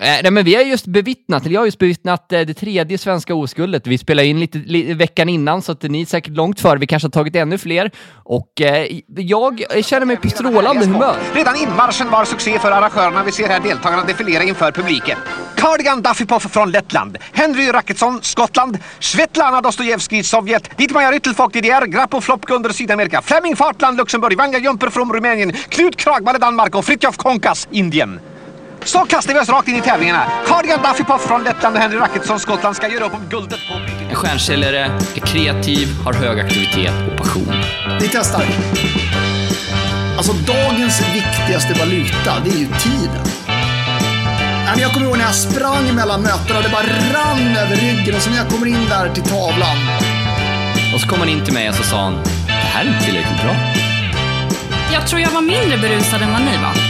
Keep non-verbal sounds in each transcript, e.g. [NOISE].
Eh, nej, men vi har just bevittnat, eller jag har just bevittnat eh, det tredje svenska oskuldet. Vi spelar in lite li, veckan innan, så att ni är säkert långt före. Vi kanske har tagit ännu fler. Och eh, jag känner mig på strålande humör. Redan inmarschen var succé för arrangörerna. Vi ser här deltagarna defilera inför publiken. Cardigan Duffypoff från Lettland, Henry Racketsson, Skottland, Svetlana Dostojevskij, Sovjet, Dietmar Ryttelfolk, DDR, Grappo Flopkunder, Sydamerika, Flemming Fartland, Luxemburg, Vanga Jumper från Rumänien, Knut Kragballe, Danmark och Fritjof Konkas, Indien. Så kastar vi oss rakt in i tävlingarna. Cardigan Duffypoff från Lettland och Henry Racketsson, Skottland ska göra upp om guldet på En stjärnsäljare är kreativ, har hög aktivitet och passion. Vi testar. Alltså dagens viktigaste valuta, det är ju tiden. Jag kommer ihåg när jag sprang mellan mötena och det bara rann över ryggen och så när jag kommer in där till tavlan. Och så kom han in till mig och så sa han, det här är inte tillräckligt bra. Jag tror jag var mindre berusad än vad ni var.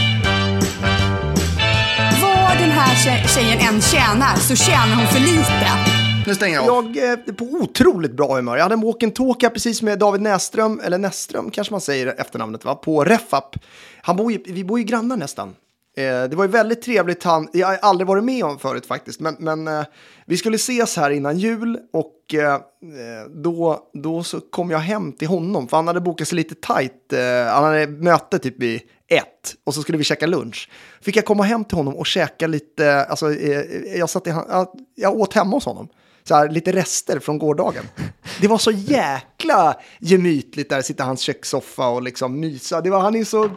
Den här tje- tjejen än tjänar så tjänar hon för lite. Nu stänger jag av. Jag är på otroligt bra humör. Jag hade en walk-and-talk precis med David Näström, eller Näström kanske man säger efternamnet, va? på Refap. Han bor ju, vi bor ju grannar nästan. Eh, det var ju väldigt trevligt. Han, jag har aldrig varit med om förut faktiskt, men, men eh, vi skulle ses här innan jul och eh, då, då så kom jag hem till honom, för han hade bokat sig lite tajt. Han hade möte typ i ett och så skulle vi käka lunch. Fick jag komma hem till honom och käka lite, alltså jag, satt i, jag åt hemma hos honom. Så här, lite rester från gårdagen. Det var så jäkla gemytligt där, sitta i hans kökssoffa och liksom mysa. Det var, han är så,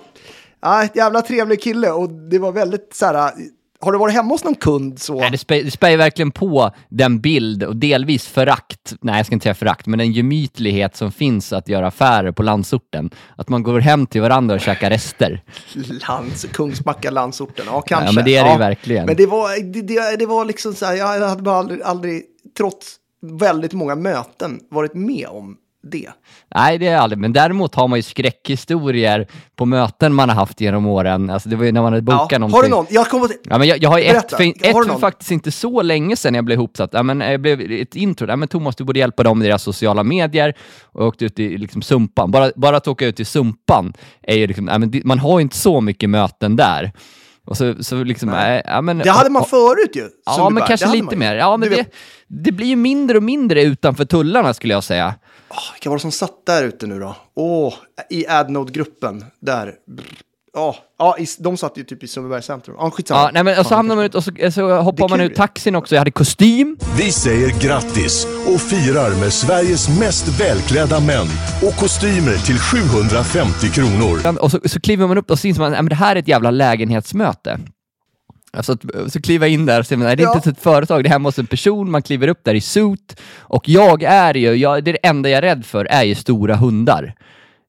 ja, ett jävla trevlig kille och det var väldigt så här, har du varit hemma hos någon kund så? Nej, det, spä, det spär ju verkligen på den bild och delvis förakt, nej jag ska inte säga förakt, men den gemytlighet som finns att göra affärer på landsorten. Att man går hem till varandra och käkar rester. [LAUGHS] Lands, Kungsbacka, landsorten, ja kanske. Ja, men det är det ju verkligen. Men det var, det, det, det var liksom så här, jag hade bara aldrig, aldrig, trots väldigt många möten, varit med om det. Nej, det är aldrig, men däremot har man ju skräckhistorier på möten man har haft genom åren. Alltså det var ju när man hade bokat Ja, någonting. har du någon? Jag kommer till... Ja, men jag, jag har ju ett, Berätta. för, Har ett du för faktiskt inte så länge sedan jag blev ihopsatt. Ja, men jag blev ett intro. Ja, men Thomas, du borde hjälpa dem med deras sociala medier. Och jag åkte ut i liksom, Sumpan. Bara, bara att åka ut i Sumpan är ju liksom, ja, men man har ju inte så mycket möten där. Och så, så liksom, äh, ja, men, Det hade man förut ju. Ja, men Det kanske lite mer. Ja, men det, det blir ju mindre och mindre utanför tullarna skulle jag säga. Åh, vilka var det som satt där ute nu då? Åh, i Adnode-gruppen. Där. Ja, ja i, de satt ju typ i Sundbybergs centrum. Ja, skitsamma. Ja, nej, men, och så hamnar man ut och så, så hoppar man ut taxin också. Jag hade kostym. Vi säger grattis och firar med Sveriges mest välklädda män och kostymer till 750 kronor. Och så, så kliver man upp och så inser man att det här är ett jävla lägenhetsmöte. Alltså, att- så kliver jag in där och man, nej, det är Ja. inte ett företag, det är hemma hos en person, man kliver upp där i suit. Och jag är ju, jag, det, är det enda jag är rädd för är ju stora hundar.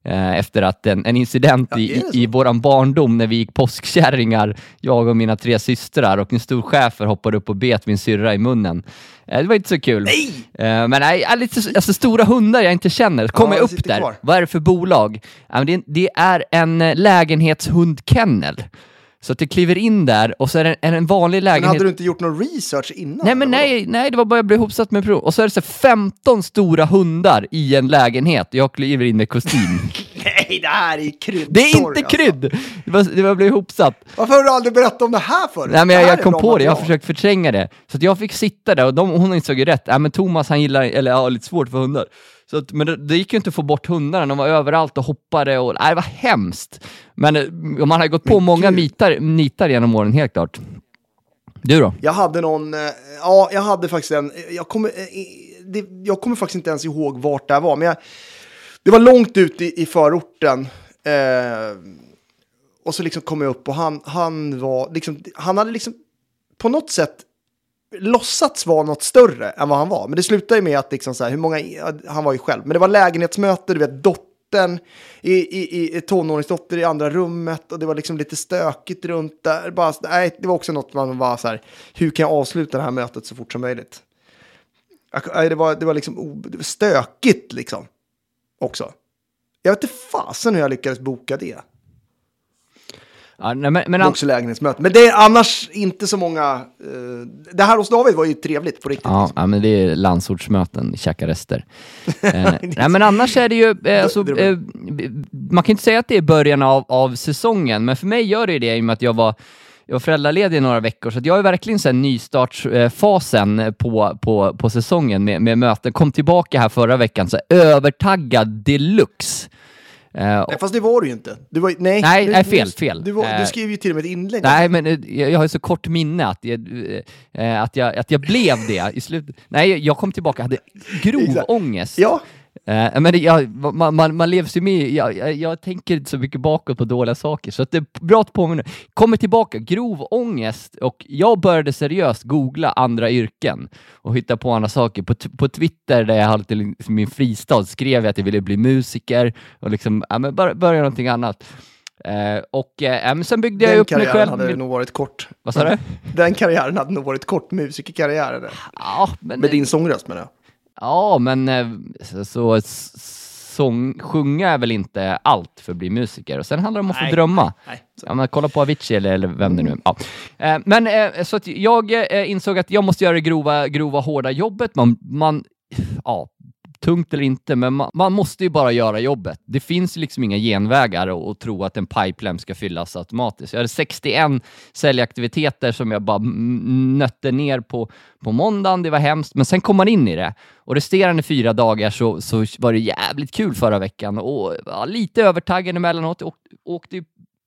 Eh, efter att en, en incident Ja, i, i, i våran barndom när vi gick påskkärringar, jag och mina tre systrar, och en stor schäfer hoppade upp och bet min syrra i munnen. Eh, det var inte så kul. Nej! Eh, men nej, alltså, stora hundar jag inte känner, kommer Ja, jag upp där. kvar. Vad är det för bolag? Det är en eh, lägenhetshundkennel. Så att det kliver in där och så är det en, en vanlig Men lägenhet. hade du inte gjort någon research innan? Nej men nej, nej, det var bara jag blev ihopsatt med prov. Och så är det så här 15 stora hundar i en lägenhet och jag kliver in med kostym. [LAUGHS] Nej, det här är krydd. Det är inte alltså. krydd! Det var, det var blev ihopsatt. Varför har du aldrig berättat om det här förut? Nej men jag, jag kom bra på det, jag har försökt förtränga det. Så jag fick sitta där och de, hon insåg ju rätt, ja men Thomas han gillar, eller ja, lite svårt för hundar. Så att, men det, det gick ju inte att få bort hundarna, de var överallt och hoppade och nej, det var hemskt. Men eh, man har gått på många gud. mitar, nitar genom åren, helt klart. Du då? Jag hade någon, eh, ja jag hade faktiskt en, jag kommer, eh, det, jag kommer faktiskt inte ens ihåg vart det här var, men jag, det var långt ut i, i förorten. Eh, och så liksom kom jag upp och han, han var, liksom, han hade liksom på något sätt låtsats vara något större än vad han var. Men det slutade ju med att liksom så här, hur många, han var ju själv, men det var lägenhetsmöte, du vet, dottern, i, i, i tonåringsdotter i andra rummet och det var liksom lite stökigt runt där. Bara, nej, det var också något man var så här, hur kan jag avsluta det här mötet så fort som möjligt? Det, var, det var liksom det var stökigt liksom, också. Jag vet inte fasen hur jag lyckades boka det. Ja, nej, men, men, Det var också lägenhetsmöte. Men det är annars inte så många... eh, det här hos David var ju trevligt på riktigt. Ja, liksom. ja, men det är landsortsmöten, käka rester. [LAUGHS] eh, nej, men annars är det ju, eh, alltså, eh, man kan inte säga att det är början av, av säsongen, men för mig gör det det i och med att jag var jag var föräldraledig i några veckor, så jag är verkligen här nystartsfasen på, på, på säsongen med, med möten. Kom tillbaka här förra veckan, så övertaggad deluxe. Eh, Nej, fast det var du ju inte. Du var, nej, Nej, nej, fel, fel. Du, var, Eh, du skrev ju till och med ett inlägg. Nej, men eh, jag, jag har ju så kort minne att jag, eh, att jag, att jag blev det i slutet. Nej, jag kom tillbaka och hade [LAUGHS] grov ångest. Ja, Eh, men jag, man, man, man levs ju med, jag, jag, jag tänker inte så mycket bakåt på dåliga saker, så att det är bra att påminna. Kommer tillbaka, grov ångest, och jag började seriöst googla andra yrken och hitta på andra saker. På, på Twitter, där jag hade liksom min fristad, skrev jag att jag ville bli musiker och liksom, ja, men bör, börja någonting annat. Eh, och men sen byggde jag den upp mig karriären själv. hade nog varit kort. Vad sa du? [LAUGHS] Den karriären hade nog varit kort, musikerkarriär. eller? Ja, men, Med din sångröst menar jag. Ja, men eh, så, så sång, sjunga är väl inte allt för att bli musiker. Och sen handlar det om att få Nej, drömma. nej. Ja, men kolla på Avicii eller, eller vem det nu är. Ja. Eh, men eh, så att jag insåg att jag måste göra det grova, grova hårda jobbet. Man, man, ja, tungt eller inte, men man, man måste ju bara göra jobbet. Det finns ju liksom inga genvägar och, och tro att en pipeline ska fyllas automatiskt. Jag hade 61 säljaktiviteter som jag bara nötte ner på, på måndagen. Det var hemskt, men sen kom man in i det. Och resterande fyra dagar så, så var det jävligt kul förra veckan och ja, lite övertaggad emellanåt. Jag åkte ju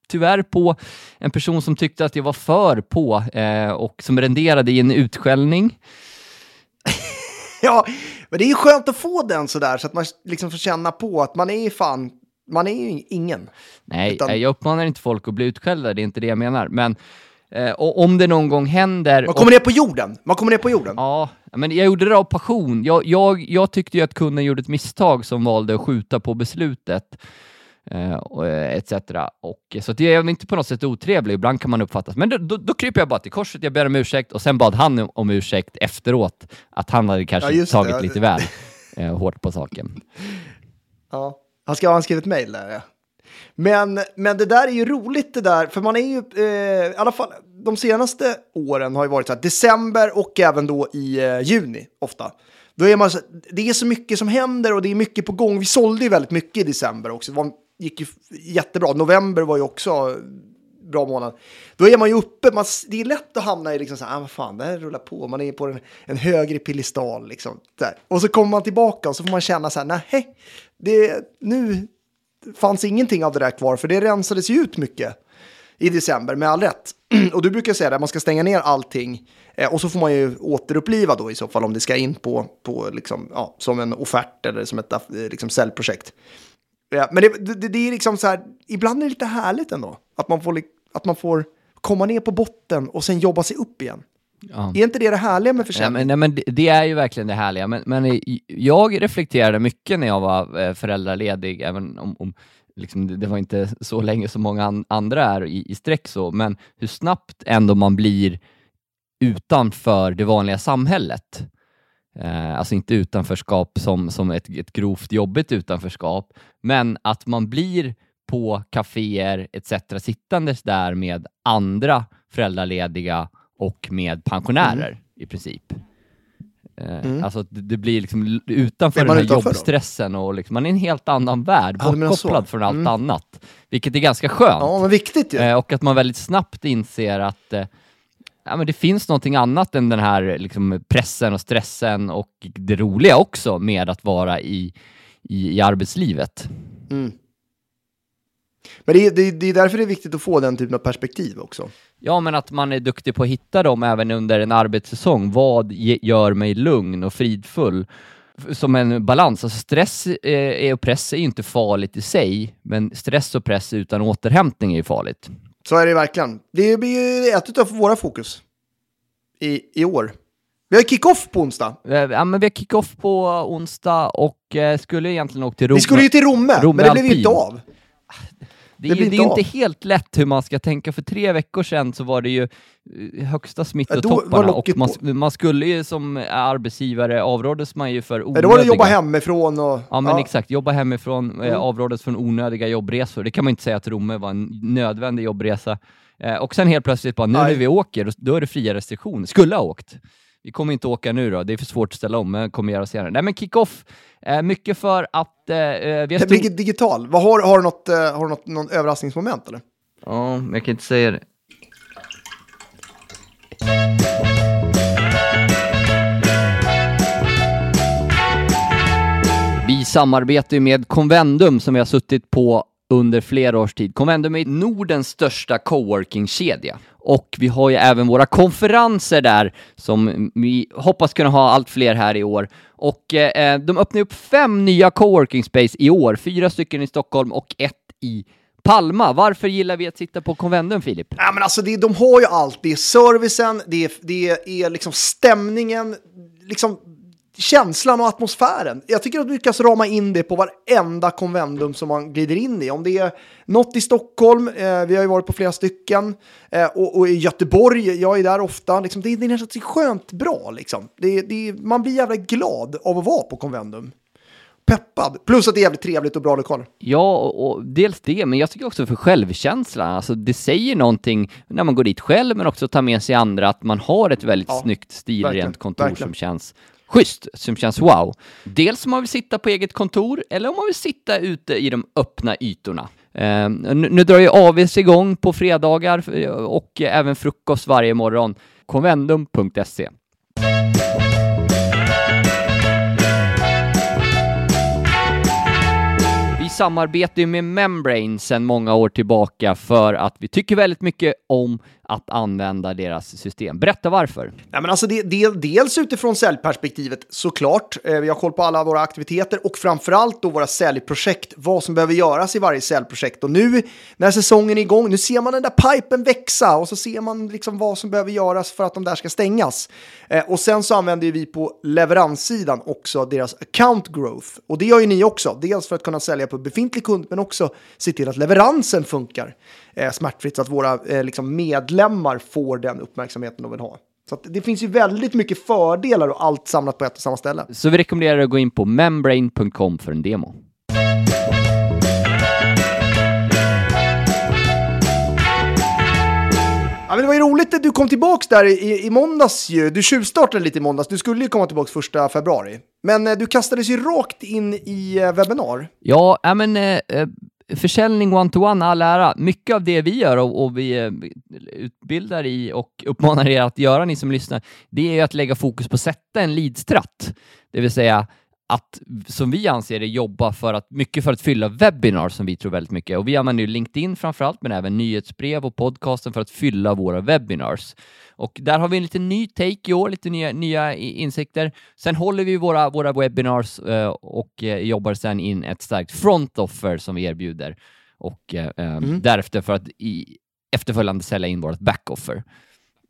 tyvärr på en person som tyckte att jag var för på eh, och som renderade i en utskällning. [LAUGHS] Ja, men det är ju skönt att få den sådär så att man liksom får känna på att man är fan, man är ju ingen. Nej, Utan- jag uppmanar inte folk att bli utskällda, det är inte det jag menar. Men eh, och om det någon gång händer... Man och- kommer ner på jorden. Man kommer ner på jorden. Ja, men jag gjorde det av passion. Jag, jag, jag tyckte ju att kunden gjorde ett misstag som valde att skjuta på beslutet. Eh, och, eh, etc. Och, så att jag är inte på något sätt otrevlig, ibland kan man uppfattas. Men då, då, då kryper jag bara till korset, jag ber om ursäkt och sen bad han om, ursäkt efteråt, att han hade kanske Ja, det, tagit ja. lite väl eh, hårt på saken. [LAUGHS] Ja. Han ska ha skrivit mejl där ja. Men, men det där är ju roligt det där, för man är ju, eh, i alla fall de senaste åren har ju varit så här, december och även då i eh, juni ofta. Då är man så, det är så mycket som händer och det är mycket på gång. Vi sålde ju väldigt mycket i december också. Det var, gick ju jättebra. November var ju också bra månad. Då är man ju uppe, man, det är lätt att hamna i liksom så här, ah, vad fan, det här rullar på. Man är på en, en högre piedestal liksom. Där. Och så kommer man tillbaka och så får man känna så här, nej, det, nu fanns ingenting av det där kvar, för det rensades ju ut mycket i december, med all rätt. [CLEARS THROAT] Och du brukar säga att man ska stänga ner allting eh, och så får man ju återuppliva då i så fall om det ska in på, på liksom, ja, som en offert eller som ett eh, liksom, säljprojekt. Ja, men det, det, det är liksom så här, ibland är det lite härligt ändå, att man får, att man får komma ner på botten och sen jobba sig upp igen. Ja. Är inte det det härliga med försäljning? men, nej, men det, det är ju verkligen det härliga, men, men jag reflekterade mycket när jag var eh, föräldraledig, även om, om liksom, det, det var inte så länge som många an, andra är i, i sträck så, men hur snabbt ändå man blir utanför det vanliga samhället. Eh, alltså inte utanförskap som, som ett, ett grovt jobbigt utanförskap, men att man blir på kaféer etc. sittandes där med andra föräldralediga och med pensionärer i princip. Eh, Alltså att det, blir liksom utanför den här utanför då? jobbstressen och liksom, man är i en helt annan värld, Ja, bortkopplad från allt Mm. annat. Vilket är ganska skönt. Ja, men viktigt ju. Eh, och att man väldigt snabbt inser att eh, ja, men det finns någonting annat än den här liksom, pressen och stressen och det roliga också med att vara i, i, i arbetslivet. Men det är, det, det är därför det är viktigt att få den typen av perspektiv också. Ja, men att man är duktig på att hitta dem även under en arbetssäsong. Vad gör mig lugn och fridfull? Som en balans. Alltså stress eh, och press är ju inte farligt i sig, men stress och press utan återhämtning är ju farligt. Så är det verkligen. Det blir ju ett av våra fokus i, i år. Vi har kick-off på onsdag. Eh, Ja, men vi har kick-off på onsdag och eh, skulle egentligen åka till Rom. Vi skulle ju till Romme, Romme men det blev ju inte av. Det, Det är, blir det inte är inte helt lätt hur man ska tänka. För tre veckor sedan så var det ju eh, högsta Ja, smittotopparna och man, man skulle ju som arbetsgivare avrådes man ju för Ja, onödiga... Då var det jobba hemifrån och... Ja men exakt, jobba hemifrån, eh, Mm. avrådes från onödiga jobbresor. Det kan man inte säga att Romme var en nödvändig jobbresa. Eh, och sen helt plötsligt bara, nu Nej. när vi åker, då- är det fria restriktioner. Skulle ha åkt. Vi kommer inte åka nu då, det är för svårt att ställa om, men kommer göra senare. Nej men kick-off, mycket för att eh, eh, vi har Det stor... digital. Vad har, har du något, eh, har du något, någon överraskningsmoment eller? Ja, jag kan inte säga det. Vi samarbetar ju med Convendum som vi har suttit på under flera års tid. Convendum är Nordens största coworking-kedja. Och vi har ju även våra konferenser där som vi hoppas kunna ha allt fler här i år. Och eh, eh, de öppnar upp fem nya coworking space i år, fyra stycken i Stockholm och ett i Palma. Varför gillar vi att sitta på Convendum, Filip? Ja, men alltså det, de har ju allt. Det är servicen, det är, det är liksom stämningen, liksom känslan och atmosfären. Jag tycker att vi lyckas rama in det på varenda konvendum som man glider in i. Om det är något i Stockholm, eh, vi har ju varit på flera stycken, eh, och, och, i Göteborg, jag är där ofta, liksom, det, det är nästan skönt bra. Liksom. Det, det, man blir jävla glad av att vara på konvendum. Peppad, plus att det är jävligt trevligt och bra lokaler. Ja, och, och dels det, men jag tycker också för självkänslan. Alltså, det säger någonting när man går dit själv, men också tar med sig andra, att man har ett väldigt Ja, snyggt, stilrent verkligen, kontor verkligen. som känns schysst, som känns wow. Dels om man vill sitta på eget kontor, eller om man vill sitta ute i de öppna ytorna. Eh, nu, nu drar ju AVs igång på fredagar eh, och även frukost varje morgon. Convendum.se Vi samarbetar ju med Membrane sedan många år tillbaka för att vi tycker väldigt mycket om att använda deras system. Berätta varför. Ja, men alltså det, det, dels utifrån säljperspektivet såklart. Eh, vi har koll på alla våra aktiviteter och framförallt då våra säljprojekt. Vad som behöver göras i varje säljprojekt. Och nu när säsongen är igång, nu ser man den där pipen växa och så ser man liksom vad som behöver göras för att de där ska stängas. Eh, och sen så använder vi på leveranssidan också deras account growth. Och det gör ju ni också. Dels för att kunna sälja på befintlig kund men också se till att leveransen funkar eh, smärtfritt så att våra eh, liksom medlemmar får den uppmärksamheten de vill ha. Så det finns ju väldigt mycket fördelar och allt samlat på ett och samma ställe. Så vi rekommenderar att gå in på membrane.com för en demo. Ja, men det var ju roligt att du kom tillbaks där i, i måndags ju. Du tjuvstartade lite i måndags. Du skulle ju komma tillbaks första februari. Men eh, du kastades ju rakt in i eh, webbinar. Ja, ja men eh, eh, försäljning one-to-one, all ära. Mycket av det vi gör och, och vi eh, utbildar i och uppmanar er att göra, ni som lyssnar, det är ju att lägga fokus på att sätta en leadstratt. Det vill säga att, som vi anser det, jobba för att, mycket för att fylla webbinar som vi tror väldigt mycket. Och vi använder ju LinkedIn framförallt, men även nyhetsbrev och podcasten för att fylla våra webinars. Och där har vi en lite ny take i år, lite nya, nya insikter. Sen håller vi våra, våra webinars eh, och eh, jobbar sen in ett starkt front offer som vi erbjuder. Och eh, eh, därefter för att i efterföljande sälja in vårt back offer.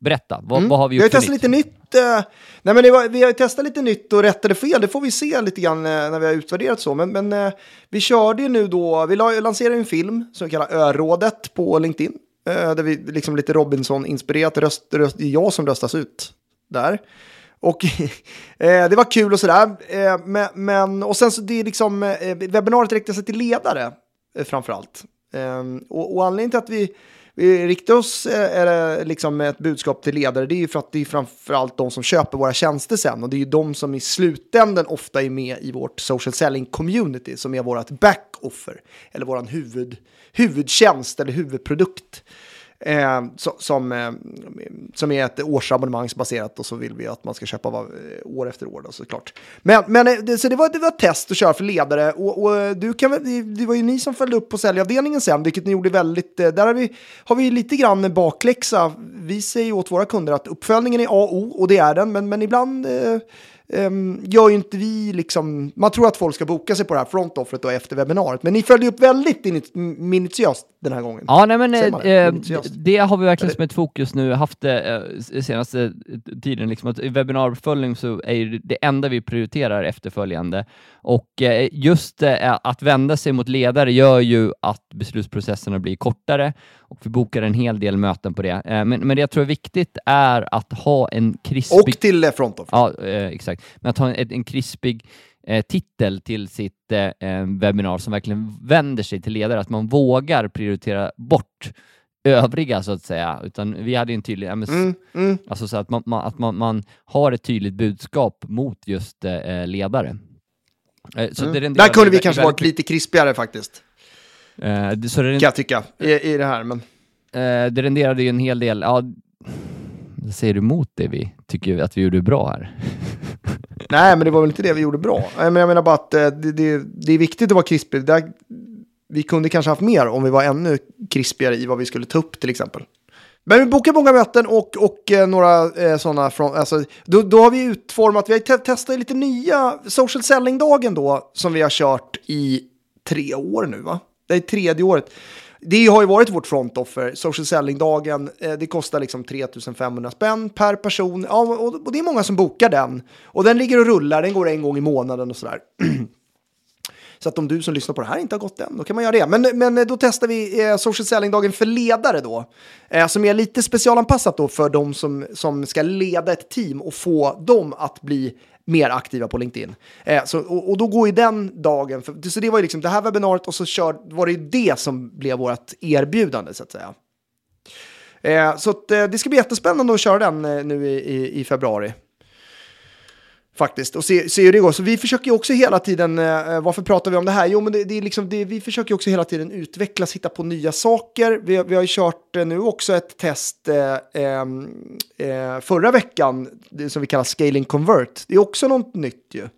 Berätta, vad, vad har vi har gjort ju för testat lite nytt. eh, nej, men var, vi har testat lite nytt och rättade fel. Det får vi se lite grann eh, när vi har utvärderat så. Men, men eh, vi körde ju nu då, vi la, lanserade en film som vi kallar Örådet på LinkedIn. eh, där vi liksom lite Robinson-inspirerat, röst, röst, det är jag som röstas ut där. Och [LAUGHS] eh, det var kul och sådär. Eh, men, men, och sen så det är liksom, eh, webbinariet riktar sig till ledare framför allt. Eh, och, och anledningen till att vi, vi riktar oss eh, är liksom med ett budskap till ledare, det är ju för att det är framför allt de som köper våra tjänster sen. Och det är ju de som i slutänden ofta är med i vårt social selling community, som är vårt back-offer, eller vår huvud, huvudtjänst eller huvudprodukt. Eh, som, eh, som är ett årsabonnemangsbaserat och så vill vi att man ska köpa var, eh, år efter år då, såklart. Men, men eh, det, så det var, det var ett test att köra för ledare och, och eh, du kan, det, det var ju ni som följde upp på säljavdelningen sen, vilket ni gjorde väldigt, där har vi, har vi lite grann bakläxa. Vi säger åt våra kunder att uppföljningen är A och O och det är den, men, men ibland eh, Ehm, gör ju inte vi liksom, man tror att folk ska boka sig på det här frontoffret och efter webbinariet, men ni följde upp väldigt init- minutiöst den här gången. Ja, nej men eh, det? har vi verkligen som ett fokus nu, haft det eh, senaste tiden, liksom att i webbinaruppföljning så är det enda vi prioriterar efterföljande. Och eh, just eh, att vända sig mot ledare gör ju att beslutsprocesserna blir kortare och vi bokar en hel del möten på det. Eh, men, men det jag tror är viktigt är att ha en krispig... Och till frontoffer. Ja, eh, exakt. Men att ha en, en krispig eh, titel till sitt eh, eh, webbinar som verkligen vänder sig till ledare, att man vågar prioritera bort övriga så att säga. Utan vi hade en tydlig, ja, men, s- Mm, mm. alltså så att, man, man, att man, man har ett tydligt budskap mot just eh, ledare. Eh, så det renderar Mm. Där kunde vi kanske varit lite krispigare faktiskt, eh, det, så det, kan jag tycka, i, i det här. Men eh, det renderade ju en hel del, ja, Säger du emot det vi tycker att vi gjorde bra här? Nej, men det var väl inte det vi gjorde bra. Men jag menar bara att eh, det, det, det är viktigt att vara krispig. Där, vi kunde kanske haft mer om vi var ännu krispigare i vad vi skulle ta upp till exempel. Men vi bokar många möten och, och eh, några eh, sådana från, alltså, då, då har vi utformat, vi har te testat lite nya social selling-dagen då, som vi har kört i tre år nu va? Det är tredje året. Det har ju varit vårt front offer, social selling-dagen. Eh, det kostar liksom 3500 spänn per person. Ja, och, och det är många som bokar den. Och den ligger och rullar, den går en gång i månaden och sådär. [CLEARS THROAT] Så att om du som lyssnar på det här inte har gått än, då kan man göra det. Men, men eh, då testar vi eh, social selling-dagen för ledare då. Eh, som är lite specialanpassat då för de som, som ska leda ett team och få dem att bli mer aktiva på LinkedIn. Eh, så, och, och, då går ju den dagen, för, så det var ju liksom det här webbinariet och så kör, var det ju det som blev vårt erbjudande så att säga. Eh, så att, eh, det ska bli jättespännande att köra den eh, nu i, i, i februari. Faktiskt, och se, se hur det går. Så vi försöker ju också hela tiden, eh, eh, varför pratar vi om det här? Jo, men det, det är liksom, det, vi försöker ju också hela tiden utvecklas, hitta på nya saker. Vi, vi har ju kört eh, nu också ett test eh, ehm, eh, förra veckan, det som vi kallar Scaling Convert. Det är också något nytt ju.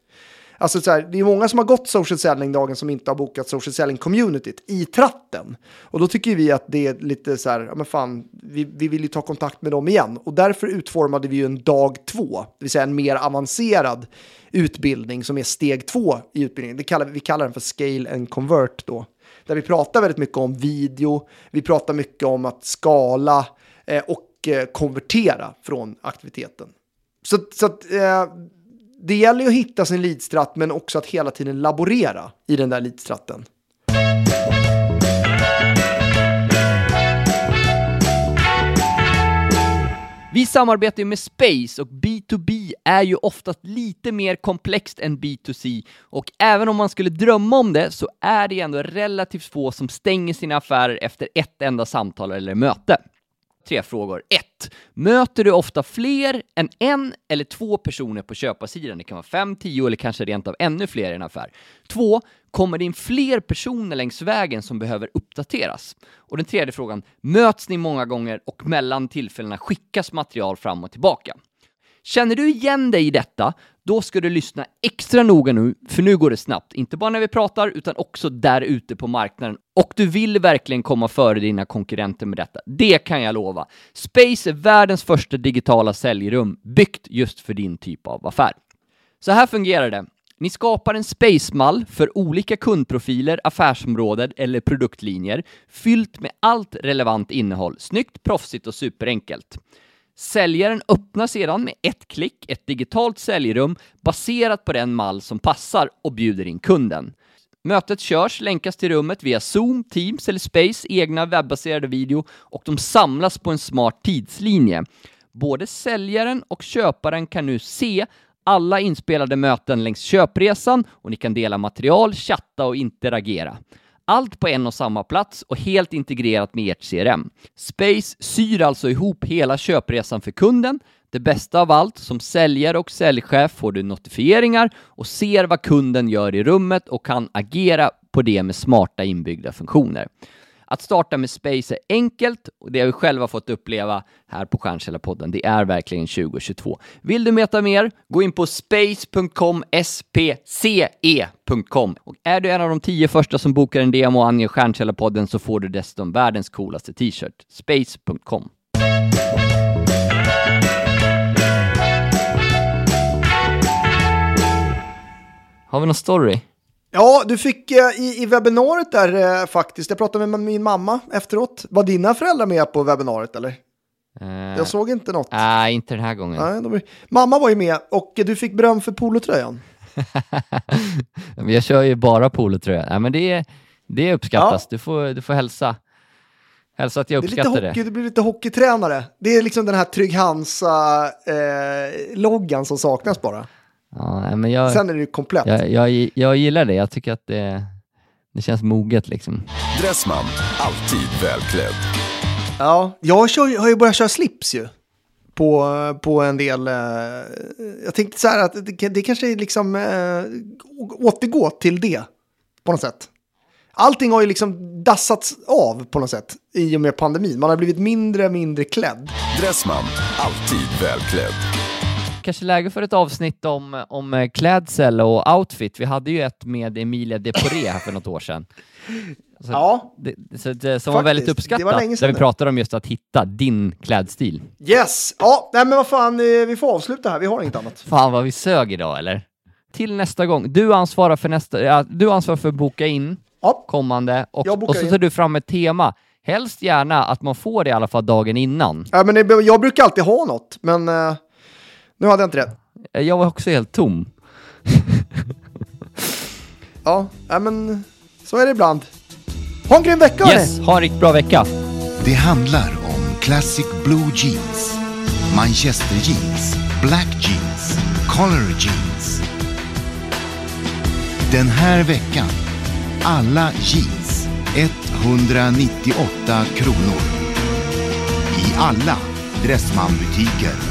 Alltså så här, det är många som har gått social selling-dagen som inte har bokat social selling-communityt i tratten. Och då tycker vi att det är lite så här, ja men fan, vi, vi vill ju ta kontakt med dem igen. Och därför utformade vi ju en dag två, det vill säga en mer avancerad utbildning som är steg två i utbildningen. Det kallar, vi kallar den för scale and convert då. Där vi pratar väldigt mycket om video, vi pratar mycket om att skala eh, och eh, konvertera från aktiviteten. Så, så att, eh, det gäller ju att hitta sin leadstratt men också att hela tiden laborera i den där leadstratten. Vi samarbetar ju med Space och B2B är ju oftast lite mer komplext än B2C och även om man skulle drömma om det så är det ändå relativt få som stänger sina affärer efter ett enda samtal eller möte. Tre frågor. 1. Möter du ofta fler än en eller två personer på köparsidan? Det kan vara fem, tio eller kanske rent av ännu fler i en affär. 2. Kommer det in fler personer längs vägen som behöver uppdateras? Och den tredje frågan. Möts ni många gånger och mellan tillfällena skickas material fram och tillbaka? Känner du igen dig i detta, då ska du lyssna extra noga nu, för nu går det snabbt. Inte bara när vi pratar, utan också där ute på marknaden. Och du vill verkligen komma före dina konkurrenter med detta. Det kan jag lova. Space är världens första digitala säljrum, byggt just för din typ av affär. Så här fungerar det. Ni skapar en space-mall för olika kundprofiler, affärsområden eller produktlinjer, fyllt med allt relevant innehåll, snyggt, proffsigt och superenkelt. Säljaren öppnar sedan med ett klick ett digitalt säljrum baserat på den mall som passar och bjuder in kunden. Mötet körs, länkas till rummet via Zoom, Teams eller Space egna webbaserade video och de samlas på en smart tidslinje. Både säljaren och köparen kan nu se alla inspelade möten längs köpresan och ni kan dela material, chatta och interagera. Allt på en och samma plats och helt integrerat med ert CRM. Space syr alltså ihop hela köpresan för kunden. Det bästa av allt, som säljare och säljchef får du notifieringar och ser vad kunden gör i rummet och kan agera på det med smarta inbyggda funktioner. Att starta med Space är enkelt och det har vi själva fått uppleva här på Stjärnkällarpodden. Det är verkligen 2022. Vill du veta mer? Gå in på space.com, spce.com. Och är du en av de tio första som bokar en demo och anger Stjärnkällarpodden så får du dessutom världens coolaste t-shirt. Space.com. Har vi någon story? Ja, du fick eh, i, i webbinariet där eh, faktiskt, jag pratade med min mamma efteråt. Var dina föräldrar med på webbinariet eller? Eh, Jag såg inte något. Nej, inte den här gången. Nej, de. Mamma var ju med och du fick beröm för polotröjan. [LAUGHS] jag kör ju bara polotröja. Nej, men det, det uppskattas. Du, får, du får hälsa. Hälsa att jag Det är lite uppskattar hockey, det. du blir lite hockeytränare. Det är liksom den här Trygg Hansa-loggan som saknas bara. Ja, men jag, Sen är det ju komplett. jag, jag, jag gillar det. Jag tycker att det, det känns moget liksom. Dressman, alltid välklädd. Ja, jag kör, har ju börjat köra slips ju. På, på en del... Eh, jag tänkte så här att det, det kanske är liksom eh, återgå till det. På något sätt. allting har ju liksom dassats av på något sätt i och med pandemin. Man har blivit mindre och mindre klädd. Dressman, alltid välklädd. Kanske läge för ett avsnitt om, om eh, klädsel och outfit. Vi hade ju ett med Emilia Deporé här för något år sedan. Så, Ja, det, så, det, som var väldigt var uppskattat, sedan där vi pratade om just att hitta din klädstil. yes. Ja, nej men vad fan, eh, vi får avsluta här. Vi har inget annat. Fan vad vi sög idag eller? Till nästa gång. Du ansvarar för nästa, ja, du ansvarar för att boka in Ja, kommande och, och så in. tar du fram ett tema. Helst gärna att man får det i alla fall dagen innan. ja men jag brukar alltid ha något, men eh, nu hade jag inte det. Eh, Jag var också helt tom. [LAUGHS] Ja, men så är det ibland. Ha en grym vecka hörni! Yes, ha en riktigt bra vecka. Det handlar om Classic Blue Jeans, Manchester Jeans, Black Jeans, Color Jeans. Den här veckan, alla jeans 198 kronor. I alla Dressmann-butiker.